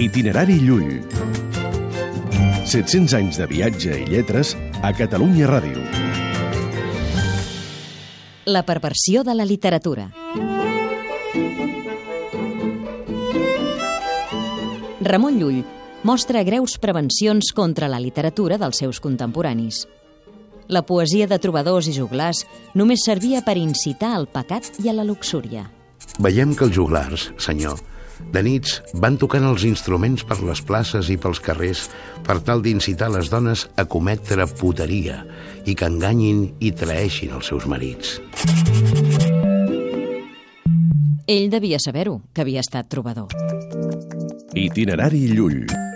Itinerari Llull. 700 anys de viatge i lletres a Catalunya Ràdio. La perversió de la literatura. Ramon Llull mostra greus prevencions contra la literatura dels seus contemporanis. La poesia de trobadors i joglars només servia per incitar al pecat i a la luxúria. Veiem que els joglars, senyor, de nits van tocant els instruments per les places i pels carrers per tal d'incitar les dones a cometre puteria i que enganyin i traeixin els seus marits. Ell devia saber-ho, que havia estat trobador. Itinerari Llull.